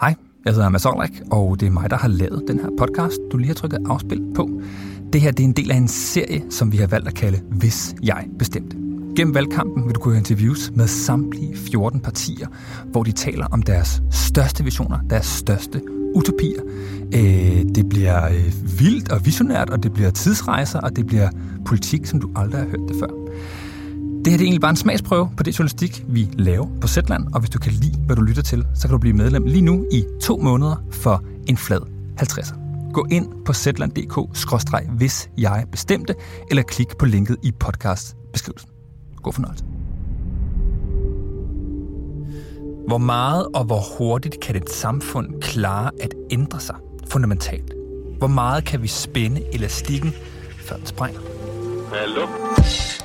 Hej, jeg hedder Mads Olrik, og det er mig, der har lavet den her podcast, du lige har trykket afspil på. Det her det er en del af en serie, som vi har valgt at kalde Hvis jeg bestemte. Gennem valgkampen vil du kunne høre interviews med samtlige 14 partier, hvor de taler om deres største visioner, deres største utopier. Øh, det bliver øh, vildt og visionært, og det bliver tidsrejser, og det bliver politik, som du aldrig har hørt det før. Det her det er egentlig bare en smagsprøve på det journalistik, vi laver på Zetland, og hvis du kan lide, hvad du lytter til, så kan du blive medlem lige nu i to måneder for en flad 50. Gå ind på zetland.dk, hvis jeg bestemte, eller klik på linket i podcastbeskrivelsen. God fornøjelse. Hvor meget og hvor hurtigt kan et samfund klare at ændre sig fundamentalt? Hvor meget kan vi spænde elastikken, før den sprænger? Hallo?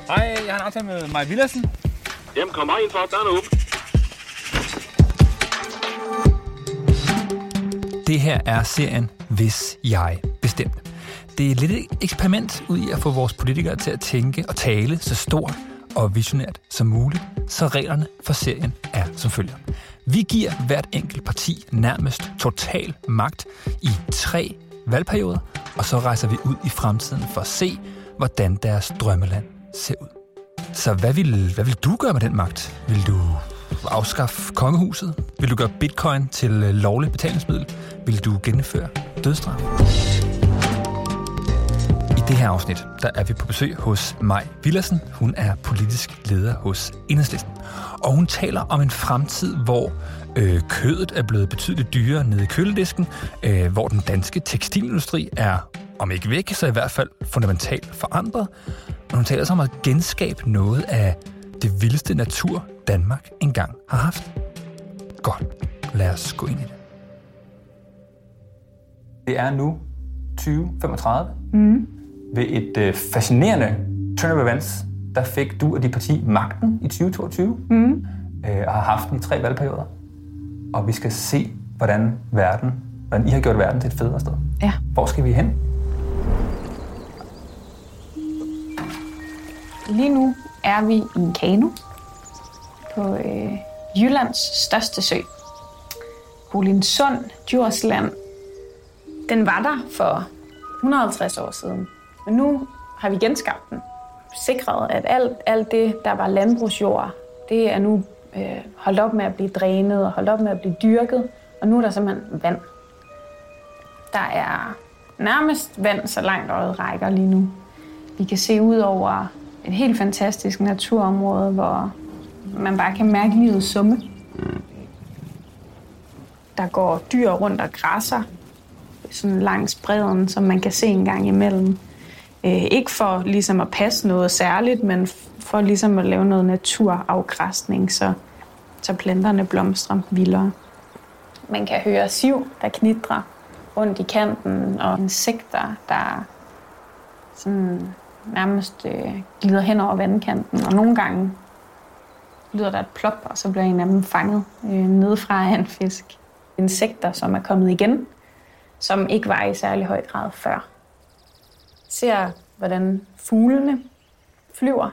Hej, jeg har en aftale med Maja Villadsen. Jamen, kom bare ind for, der er åben. Det her er serien Hvis jeg bestemte. Det er lidt et eksperiment ud i at få vores politikere til at tænke og tale så stort og visionært som muligt, så reglerne for serien er som følger. Vi giver hvert enkelt parti nærmest total magt i tre valgperioder, og så rejser vi ud i fremtiden for at se, hvordan deres drømmeland ser ud. Så hvad vil, hvad vil du gøre med den magt? Vil du afskaffe kongehuset? Vil du gøre bitcoin til øh, lovligt betalingsmiddel? Vil du gennemføre dødsstraf? I det her afsnit, der er vi på besøg hos Maj Villersen. Hun er politisk leder hos Enhedslisten. Og hun taler om en fremtid, hvor øh, kødet er blevet betydeligt dyrere nede i køledisken, øh, hvor den danske tekstilindustri er, om ikke væk, så i hvert fald fundamentalt forandret. Men hun taler så om at genskabe noget af det vildeste natur, Danmark engang har haft. Godt, lad os gå ind i det. Det er nu 2035. Mm. Ved et øh, fascinerende turn of events, der fik du og dit parti magten i 2022, mm. øh, og har haft den i tre valgperioder. Og vi skal se, hvordan verden, hvordan I har gjort verden til et federe sted. Ja. Hvor skal vi hen? Lige nu er vi i en kano på øh, Jyllands største sø. Bolinsund, Djursland. Den var der for 150 år siden. Men nu har vi genskabt den. Sikret, at alt, alt det, der var landbrugsjord, det er nu øh, holdt op med at blive drænet og holdt op med at blive dyrket. Og nu er der simpelthen vand. Der er nærmest vand, så langt øjet rækker lige nu. Vi kan se ud over et helt fantastisk naturområde, hvor man bare kan mærke livet summe. Der går dyr rundt og græsser sådan langs bredden, som man kan se en gang imellem. Øh, ikke for ligesom at passe noget særligt, men for ligesom at lave noget naturafgræsning, så, så planterne blomstrer vildere. Man kan høre siv, der knitrer rundt i kanten, og insekter, der sådan nærmest øh, glider hen over vandkanten. Og nogle gange lyder der et plop, og så bliver en af dem fanget øh, nedefra af en fisk. Insekter, som er kommet igen, som ikke var i særlig høj grad før. Ser, hvordan fuglene flyver.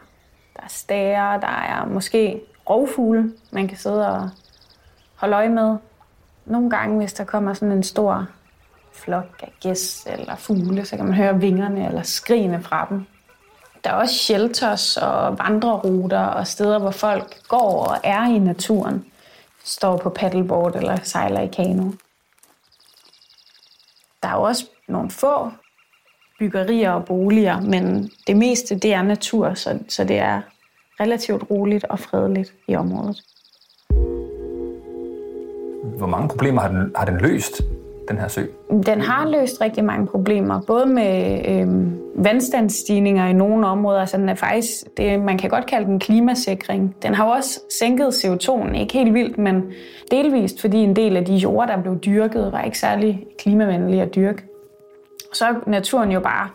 Der er stære, der er måske rovfugle, man kan sidde og holde øje med. Nogle gange, hvis der kommer sådan en stor flok af gæs eller fugle, så kan man høre vingerne eller skrigene fra dem. Der er også shelters og vandreruter og steder, hvor folk går og er i naturen. Står på paddleboard eller sejler i kano. Der er også nogle få byggerier og boliger, men det meste det er natur, så, så det er relativt roligt og fredeligt i området. Hvor mange problemer har den, har den løst, den her sø? Den har løst rigtig mange problemer, både med øh, vandstandsstigninger i nogle områder, så den er faktisk, det, man kan godt kalde den klimasikring. Den har også sænket CO2'en, ikke helt vildt, men delvist, fordi en del af de jorder, der blev dyrket, var ikke særlig klimavenlige at dyrke. Så er naturen jo bare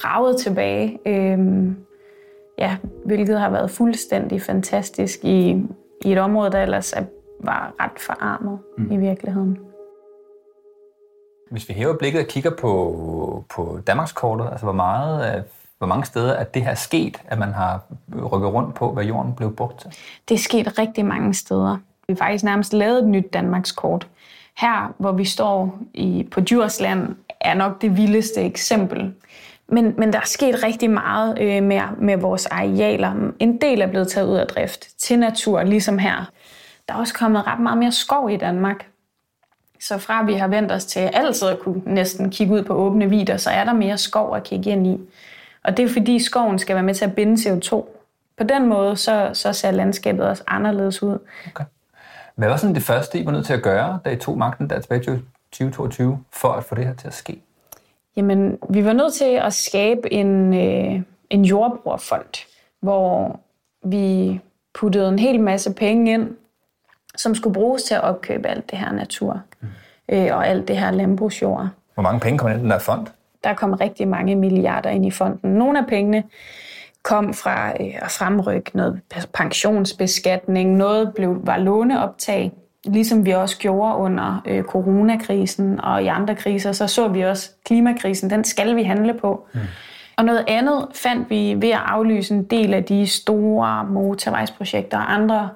braget tilbage, øh, ja, hvilket har været fuldstændig fantastisk i, i et område, der ellers er, var ret forarmet mm. i virkeligheden. Hvis vi hæver blikket og kigger på, på Danmarkskortet, altså hvor, meget, øh, hvor mange steder er det her sket, at man har rykket rundt på, hvad jorden blev brugt til? Det er sket rigtig mange steder. Vi har faktisk nærmest lavet et nyt Danmarkskort. her, hvor vi står i, på Djursland, er nok det vildeste eksempel. Men, men der er sket rigtig meget øh, med, med vores arealer. En del er blevet taget ud af drift til natur, ligesom her. Der er også kommet ret meget mere skov i Danmark. Så fra vi har vendt os til altid at kunne næsten kigge ud på åbne vider, så er der mere skov at kigge ind i. Og det er fordi skoven skal være med til at binde CO2. På den måde, så, så ser landskabet også anderledes ud. Okay. Hvad var sådan det første, I var nødt til at gøre, da I tog magten der tilbage til 2022, for at få det her til at ske? Jamen, vi var nødt til at skabe en, øh, en jordbrugerfond, hvor vi puttede en hel masse penge ind, som skulle bruges til at opkøbe alt det her natur mm. øh, og alt det her landbrugsjord. Hvor mange penge kom ind i den der fond? Der kom rigtig mange milliarder ind i fonden. Nogle af pengene kom fra øh, at fremrykke noget pensionsbeskatning, noget blev, var låneoptag, ligesom vi også gjorde under øh, coronakrisen og i andre kriser, så så vi også klimakrisen, den skal vi handle på. Mm. Og noget andet fandt vi ved at aflyse en del af de store motorvejsprojekter og andre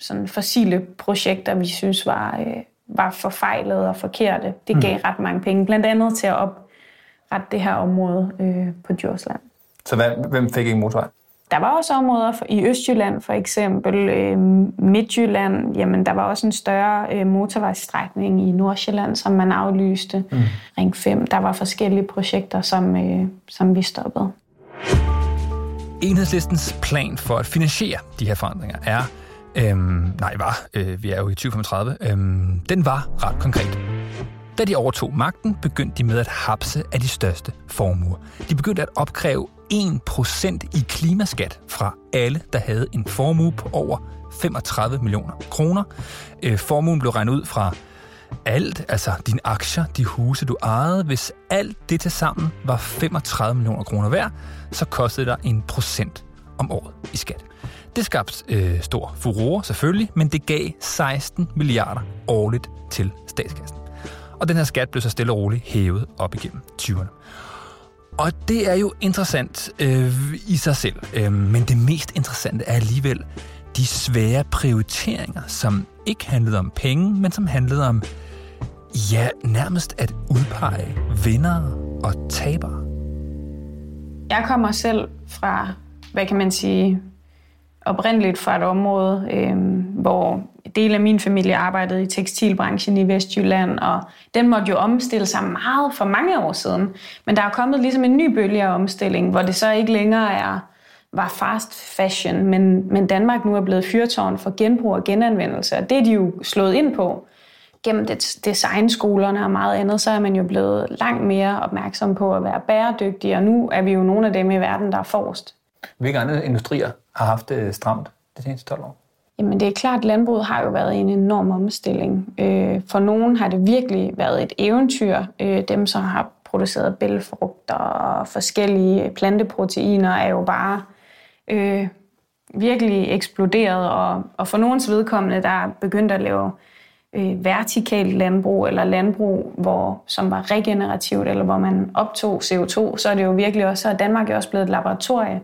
sådan fossile projekter, vi synes var, øh, var forfejlede og forkerte. Det gav mm. ret mange penge, blandt andet til at oprette det her område øh, på Djursland. Så hvad, hvem fik ikke motorvej? Der var også områder for, i Østjylland for eksempel, øh, Midtjylland, jamen der var også en større øh, motorvejsstrækning i Nordsjælland, som man aflyste. Mm. Ring 5, der var forskellige projekter, som, øh, som vi stoppede. Enhedslistens plan for at finansiere de her forandringer er, øhm, nej var, øh, vi er jo i 2035, øhm, den var ret konkret. Da de overtog magten, begyndte de med at hapse af de største formuer. De begyndte at opkræve 1% i klimaskat fra alle, der havde en formue på over 35 millioner kroner. Øh, formuen blev regnet ud fra alt, altså dine aktier, de huse, du ejede. Hvis alt det til sammen var 35 millioner kroner værd, så kostede det en procent om året i skat. Det skabte øh, stor furore selvfølgelig, men det gav 16 milliarder årligt til statskassen. Og den her skat blev så stille og roligt hævet op igennem 20'erne. Og det er jo interessant øh, i sig selv, øh, men det mest interessante er alligevel de svære prioriteringer, som ikke handlede om penge, men som handlede om, ja, nærmest at udpege vinder og tabere. Jeg kommer selv fra, hvad kan man sige, oprindeligt fra et område, øh, hvor del af min familie arbejdede i tekstilbranchen i Vestjylland, og den måtte jo omstille sig meget for mange år siden. Men der er kommet ligesom en ny bølge af omstilling, hvor det så ikke længere er var fast fashion, men, men Danmark nu er blevet fyrtårn for genbrug og genanvendelse, og det er de jo slået ind på gennem det, designskolerne og meget andet, så er man jo blevet langt mere opmærksom på at være bæredygtig, og nu er vi jo nogle af dem i verden, der er forrest. Hvilke andre industrier har haft det stramt de seneste 12 år? Jamen det er klart, at landbruget har jo været en enorm omstilling. Øh, for nogen har det virkelig været et eventyr. Øh, dem, som har produceret bælfrugter og forskellige planteproteiner, er jo bare øh, virkelig eksploderet. Og, og for nogens vedkommende, der er begyndt at lave øh, vertikalt landbrug, eller landbrug, hvor, som var regenerativt, eller hvor man optog CO2, så er det jo virkelig også, så er Danmark jo også blevet et laboratorie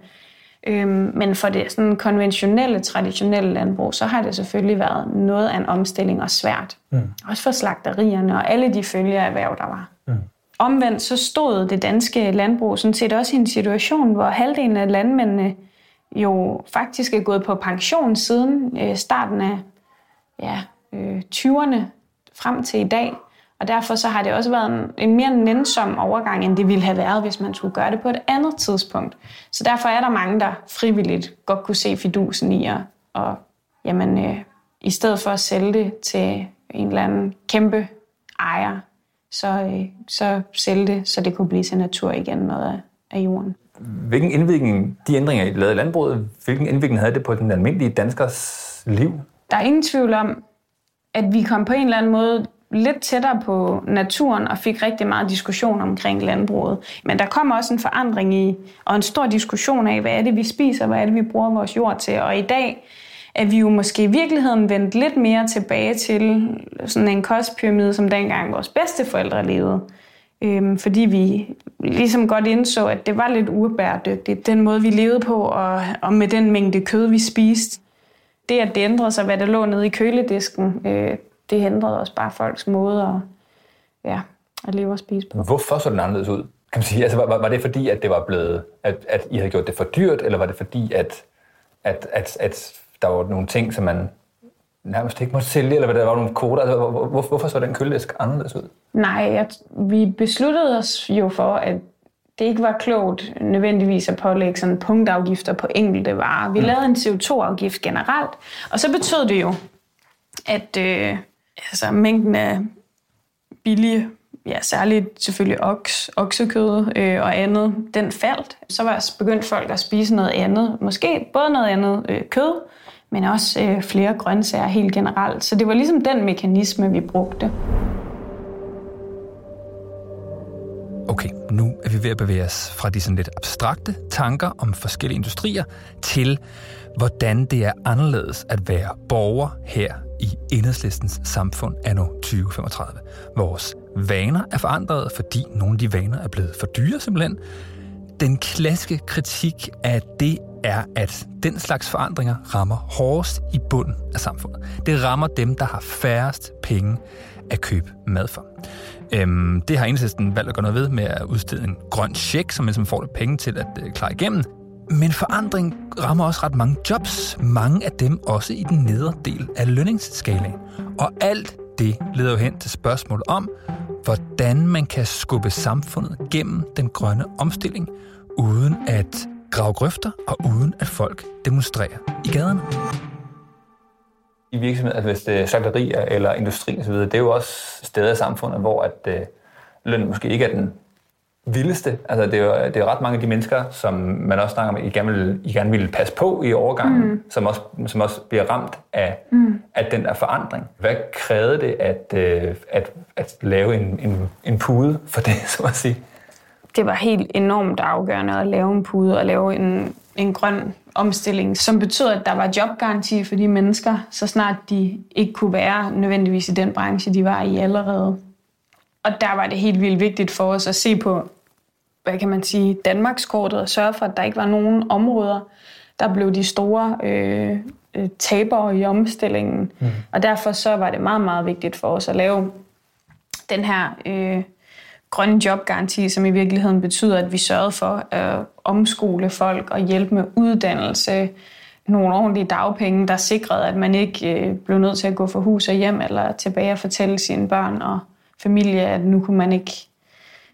Øhm, men for det sådan konventionelle, traditionelle landbrug, så har det selvfølgelig været noget af en omstilling og svært. Mm. Også for slagterierne og alle de følgeerhverv, der var. Mm. Omvendt så stod det danske landbrug sådan set også i en situation, hvor halvdelen af landmændene jo faktisk er gået på pension siden øh, starten af ja, øh, 20'erne frem til i dag. Og derfor så har det også været en, en mere nænsom overgang, end det ville have været, hvis man skulle gøre det på et andet tidspunkt. Så derfor er der mange, der frivilligt godt kunne se fidusen i at, og, jamen, øh, i stedet for at sælge det til en eller anden kæmpe ejer, så, øh, så sælge det, så det kunne blive til natur igen noget af, af jorden. Hvilken indvirkning, de ændringer, I lavede i landbruget, hvilken indvirkning havde det på den almindelige danskers liv? Der er ingen tvivl om, at vi kom på en eller anden måde lidt tættere på naturen og fik rigtig meget diskussion omkring landbruget. Men der kom også en forandring i, og en stor diskussion af, hvad er det, vi spiser, hvad er det, vi bruger vores jord til. Og i dag er vi jo måske i virkeligheden vendt lidt mere tilbage til sådan en kostpyramide, som dengang vores bedsteforældre levede. Øhm, fordi vi ligesom godt indså, at det var lidt ubæredygtigt, den måde, vi levede på, og, og med den mængde kød, vi spiste. Det, at det ændrede sig, hvad der lå nede i køledisken, øh, det ændrede også bare folks måde at, ja, at leve og spise på. Hvorfor så den anderledes ud? Kan man sige, altså, var, var det fordi, at det var blevet, at, at I havde gjort det for dyrt, eller var det fordi, at, at, at, at der var nogle ting, som man nærmest ikke måtte sælge, eller der var nogle koder? Altså, hvor, hvor, hvorfor så den køledæsk anderledes ud? Nej, jeg, vi besluttede os jo for, at det ikke var klogt nødvendigvis at pålægge sådan punktafgifter på enkelte varer. Vi mm. lavede en CO2-afgift generelt, og så betød det jo, at øh, altså, mængden af billige, ja, særligt selvfølgelig oks, oksekød øh, og andet, den faldt. Så var begyndt folk at spise noget andet, måske både noget andet øh, kød, men også øh, flere grøntsager helt generelt. Så det var ligesom den mekanisme, vi brugte. Okay, nu er vi ved at bevæge os fra de sådan lidt abstrakte tanker om forskellige industrier til, hvordan det er anderledes at være borger her i enhedslistens samfund anno 2035. Vores vaner er forandret, fordi nogle af de vaner er blevet for dyre simpelthen. Den klassiske kritik af det er, at den slags forandringer rammer hårdest i bunden af samfundet. Det rammer dem, der har færrest penge at købe mad for. Øhm, det har enhedslisten valgt at gøre noget ved med at udstede en grøn check, som ligesom får lidt penge til at øh, klare igennem. Men forandring rammer også ret mange jobs, mange af dem også i den nedre del af lønningsskalaen. Og alt det leder jo hen til spørgsmålet om, hvordan man kan skubbe samfundet gennem den grønne omstilling, uden at grave grøfter og uden at folk demonstrerer i gaderne. I virksomheder, altså hvis øh, det er slagterier eller industri osv., det er jo også steder i samfundet, hvor at, øh, lønnen måske ikke er den vildeste. Altså, det er jo det er ret mange af de mennesker, som man også snakker om, I gerne vil, I gerne vil passe på i overgangen, mm. som, også, som også bliver ramt af, mm. af den der forandring. Hvad krævede det at, øh, at, at lave en, en, en pude for det, så at sige? Det var helt enormt afgørende at lave en pude og lave en, en grøn omstilling, som betød, at der var jobgaranti for de mennesker, så snart de ikke kunne være nødvendigvis i den branche, de var i allerede. Og der var det helt vildt vigtigt for os at se på, hvad kan man sige, Danmarkskortet og sørge for, at der ikke var nogen områder, der blev de store øh, øh, tabere i omstillingen. Mm. Og derfor så var det meget, meget vigtigt for os at lave den her øh, grønne jobgaranti, som i virkeligheden betyder, at vi sørgede for at omskole folk og hjælpe med uddannelse, nogle ordentlige dagpenge, der sikrede, at man ikke øh, blev nødt til at gå for hus og hjem eller tilbage og fortælle sine børn og familie, at nu kunne man ikke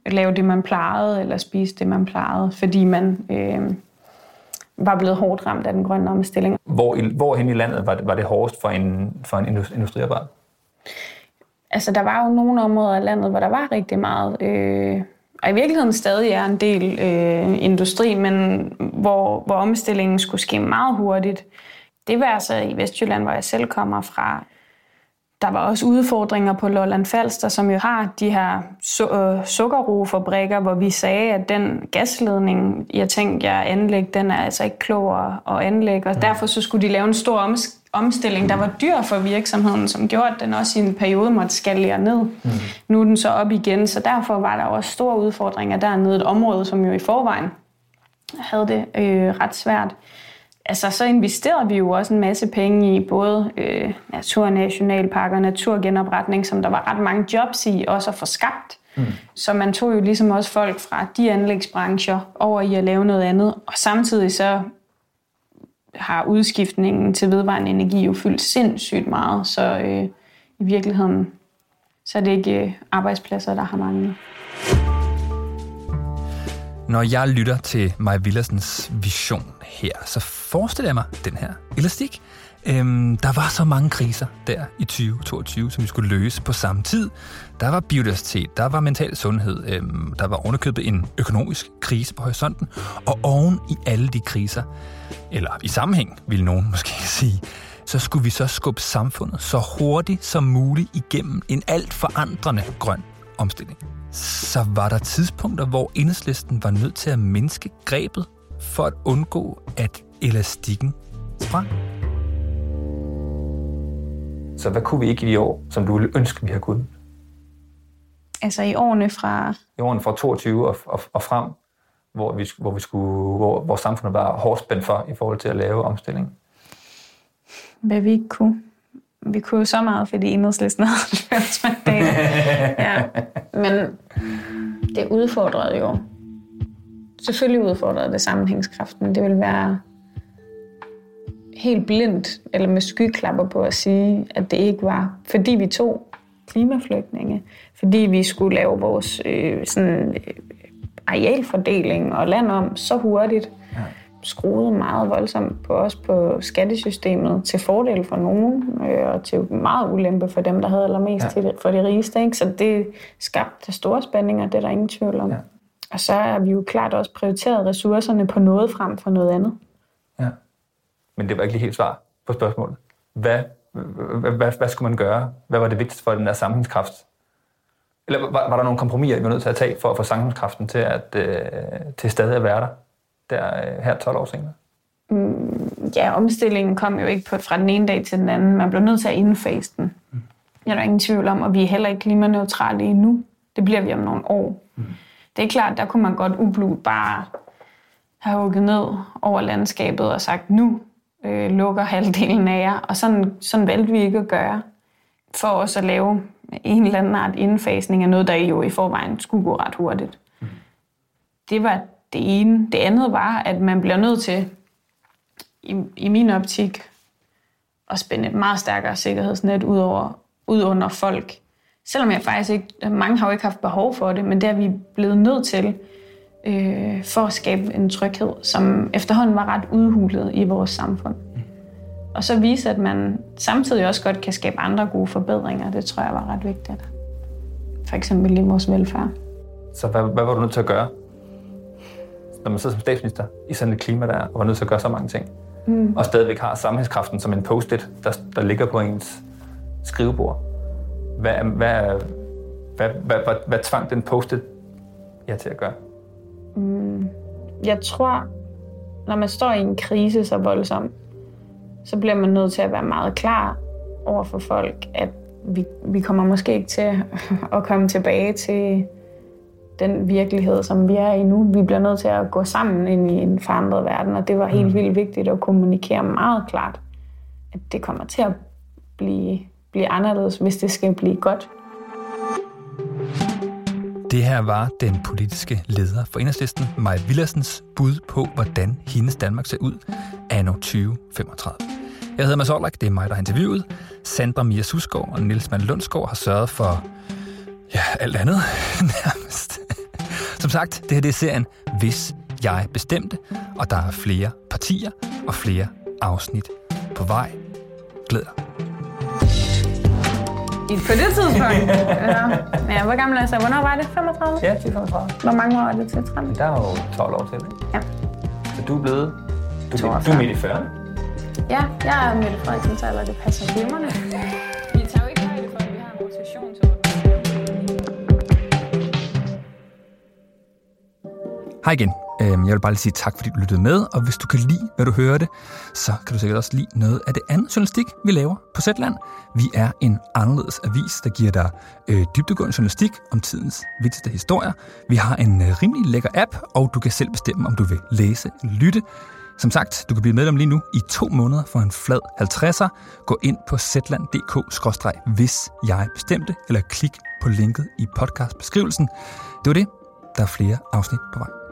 lave det, man plejede, eller spise det, man plejede, fordi man øh, var blevet hårdt ramt af den grønne omstilling. Hvor, i, hvor hen i landet var det, var det hårdest for en, for en industriarbejder? Altså, der var jo nogle områder af landet, hvor der var rigtig meget... Øh, og i virkeligheden stadig er en del øh, industri, men hvor, hvor omstillingen skulle ske meget hurtigt. Det var altså i Vestjylland, hvor jeg selv kommer fra. Der var også udfordringer på Lolland Falster, som jo har de her su- øh, sukkerroefabrikker, hvor vi sagde, at den gasledning, jeg tænkte, jeg anlæg, den er altså ikke klog at anlægge, og derfor så skulle de lave en stor oms- omstilling, der var dyr for virksomheden, som gjorde, at den også i en periode måtte skalere ned. Mm. Nu er den så op igen, så derfor var der også store udfordringer dernede. Et område, som jo i forvejen havde det øh, ret svært altså, så investerede vi jo også en masse penge i både øh, naturnationalparker, naturgenopretning, som der var ret mange jobs i, også at få skabt. Mm. Så man tog jo ligesom også folk fra de anlægsbrancher over i at lave noget andet, og samtidig så har udskiftningen til vedvarende energi jo fyldt sindssygt meget, så øh, i virkeligheden så er det ikke øh, arbejdspladser, der har manglet. Når jeg lytter til Maja Villersens vision her, så forestiller jeg mig den her elastik. Øhm, der var så mange kriser der i 2022, som vi skulle løse på samme tid. Der var biodiversitet, der var mental sundhed, øhm, der var underkøbet en økonomisk krise på horisonten, og oven i alle de kriser, eller i sammenhæng, vil nogen måske sige, så skulle vi så skubbe samfundet så hurtigt som muligt igennem en alt forandrende grøn omstilling så var der tidspunkter, hvor enhedslisten var nødt til at mindske grebet for at undgå, at elastikken sprang. Så hvad kunne vi ikke i de år, som du ville ønske, vi havde kunnet? Altså i årene fra... I årene fra 22 og, og, og frem, hvor, vi, hvor, vi skulle, hvor, hvor samfundet var hårdt spændt for i forhold til at lave omstilling. Hvad vi ikke kunne? Vi kunne jo så meget, fordi enhedslisten havde 90 mandater. Ja. Men det udfordrede jo. Selvfølgelig udfordrede det sammenhængskraften. Det ville være helt blindt, eller med skyklapper på at sige, at det ikke var, fordi vi tog klimaflygtninge, fordi vi skulle lave vores øh, sådan, øh, arealfordeling og land om så hurtigt, ja skruede meget voldsomt på os på skattesystemet til fordel for nogen, øh, og til meget ulempe for dem, der havde allermest ja. til det, for de rigeste. Ikke? Så det skabte store spændinger, det er der ingen tvivl om. Ja. Og så er vi jo klart også prioriteret ressourcerne på noget frem for noget andet. Ja. Men det var ikke lige helt svar på spørgsmålet. Hvad, hvad, hvad, hvad skulle man gøre? Hvad var det vigtigste for den der sammenhængskraft? Eller var, var der nogle kompromiser, vi var nødt til at tage for at få sammenhængskraften til, at, øh, til stadig at være der, der øh, her 12 år senere? Mm, ja, omstillingen kom jo ikke på, fra den ene dag til den anden. Man blev nødt til at indfase den. Mm. Jeg er der ingen tvivl om, og vi er heller ikke klimaneutrale endnu. Det bliver vi om nogle år. Mm. Det er klart, der kunne man godt ublu bare have hugget ned over landskabet og sagt, nu øh, lukker halvdelen af jer. Og sådan, sådan valgte vi ikke at gøre. For os at lave en eller anden art indfasning af noget, der jo i forvejen skulle gå ret hurtigt. Mm. Det var det ene. Det andet var, at man bliver nødt til, i, i min optik, at spænde et meget stærkere sikkerhedsnet ud, over, ud under folk. Selvom jeg faktisk ikke, mange har jo ikke haft behov for det, men det er vi blevet nødt til, øh, for at skabe en tryghed, som efterhånden var ret udhulet i vores samfund. Og så vise, at man samtidig også godt kan skabe andre gode forbedringer, det tror jeg var ret vigtigt. For eksempel i vores velfærd. Så hvad, hvad var du nødt til at gøre, når man sidder som statsminister i sådan et klima, der og var nødt til at gøre så mange ting, mm. og stadigvæk har sammenhængskraften som en post-it, der, der ligger på ens skrivebord? Hvad, hvad, hvad, hvad, hvad, hvad, hvad tvang den post-it jer til at gøre? Mm, jeg tror, når man står i en krise så voldsom, så bliver man nødt til at være meget klar over for folk, at vi, vi kommer måske ikke til at komme tilbage til den virkelighed, som vi er i nu. Vi bliver nødt til at gå sammen ind i en forandret verden, og det var helt mm. vildt vigtigt at kommunikere meget klart, at det kommer til at blive, blive anderledes, hvis det skal blive godt. Det her var den politiske leder for Enhedslisten, Maja Villarsens bud på, hvordan hendes Danmark ser ud anno 2035. Jeg hedder Mads Orlak, det er mig, der har interviewet. Sandra Mia Susgaard og Nils Mann Lundsgaard har sørget for ja, alt andet nærmest. Som sagt, det her det er serien Hvis jeg bestemte, og der er flere partier og flere afsnit på vej. Glæd dig. I, på det tidspunkt? ja. ja. Hvor gammel er jeg så? Hvornår var det? 35? Ja, det er 35. Hvor mange år er det til 30? Der er jo 12 år til, ikke? Ja. Så du er blevet... Du, er, du er midt i 40. Ja, jeg er Mette Frederiksen alder, det passer glimrende. Vi tager jo ikke højde for, at vi har en rotationsordning. Hej igen. Øhm, jeg vil bare lige sige tak, fordi du lyttede med, og hvis du kan lide, hvad du hørte, så kan du sikkert også lide noget af det andet journalistik, vi laver på Zetland. Vi er en anderledes avis, der giver dig øh, dybdegående journalistik om tidens vigtigste historier. Vi har en øh, rimelig lækker app, og du kan selv bestemme, om du vil læse eller lytte. Som sagt, du kan blive medlem lige nu i to måneder for en flad 50'er. Gå ind på zland.dk-hvis jeg bestemte, eller klik på linket i podcastbeskrivelsen. Det var det. Der er flere afsnit på vej.